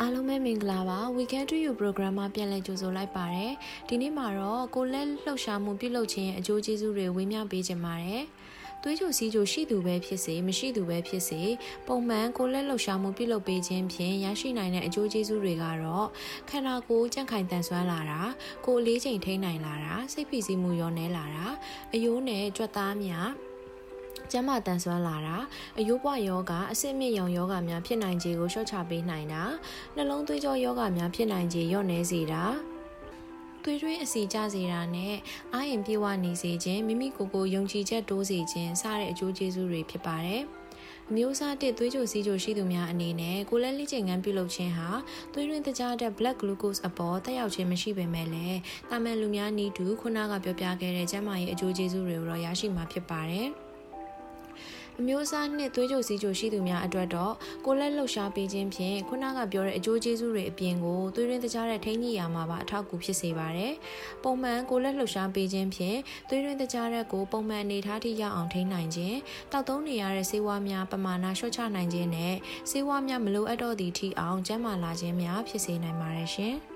အားလုံးပဲမင်္ဂလာပါ Weekend to You program မှာပြန်လည်ကြိုဆိုလိုက်ပါတယ်ဒီနေ့မှာတော့ကိုလက်လှုပ်ရှားမှုပြုလုပ်ခြင်းရဲ့အကျိုးကျေးဇူးတွေဝေမျှပေးခြင်းပါတယ်သွေးကြိုစီးကြိုရှိသူပဲဖြစ်စေမရှိသူပဲဖြစ်စေပုံမှန်ကိုလက်လှုပ်ရှားမှုပြုလုပ်ပေးခြင်းဖြင့်ရရှိနိုင်တဲ့အကျိုးကျေးဇူးတွေကတော့ခန္ဓာကိုယ်ကြန့်ခိုင်တန်ဆွမ်းလာတာကိုယ်အလေးချိန်ထိန်းနိုင်လာတာစိတ်ဖိစီးမှုရောနေလာတာအယိုးနဲ့ကြွက်သားများ ကျန်းမာတန်ဆွမ်းလာတာအယိုးပွားယောဂအဆင့်မြင့်ရောင်ယောဂများဖြစ်နိုင်ခြေကိုလျှော့ချပေးနိုင်တာနှလုံးသွေးကြောယောဂများဖြစ်နိုင်ခြေလျော့နေစေတာသွေးတွင်းအစီကျစေတာနဲ့အာရင်ပြေဝနေစေခြင်းမိမိကိုယ်ကိုယုံကြည်ချက်တိုးစေခြင်းစတဲ့အကျိုးကျေးဇူးတွေဖြစ်ပါတယ်။အမျိုးအစားတစ်သွေးကြိုစီးကြိုရှိသူများအနေနဲ့ကိုလက်လိကျင်ငန်းပြုလုပ်ခြင်းဟာသွေးတွင်းတကြားတဲ့ blood glucose အပေါ်တက်ရောက်ခြင်းမရှိပေမဲ့လည်းတာမန်လူများနီးတူခုနကပြောပြခဲ့တဲ့ကျန်းမာရေးအကျိုးကျေးဇူးတွေကိုတော့ရရှိမှာဖြစ်ပါတယ်။ အမျိုးအစားနှင့်သွေးကြိုစီးကြိုရှိသူများအတွက်တော့ကိုလက်လှုပ်ရှားပေးခြင်းဖြင့်ခုနကပြောတဲ့အကျိုးကျေးဇူးတွေအပြင်ကိုသွေးရင်းတကြားတဲ့ထိန်းညှိရာမှာပါအထောက်အကူဖြစ်စေပါတယ်။ပုံမှန်ကိုလက်လှုပ်ရှားပေးခြင်းဖြင့်သွေးရင်းတကြားတဲ့ကိုပုံမှန်အနေထားထိရောက်အောင်ထိန်းနိုင်ခြင်းတောက်သုံးနေရတဲ့ဆေးဝါးများပမာဏလျှော့ချနိုင်ခြင်းနဲ့ဆေးဝါးများမလိုအပ်တော့သည့်ထိအောင်ကျန်းမာလာခြင်းများဖြစ်စေနိုင်ပါတယ်ရှင်။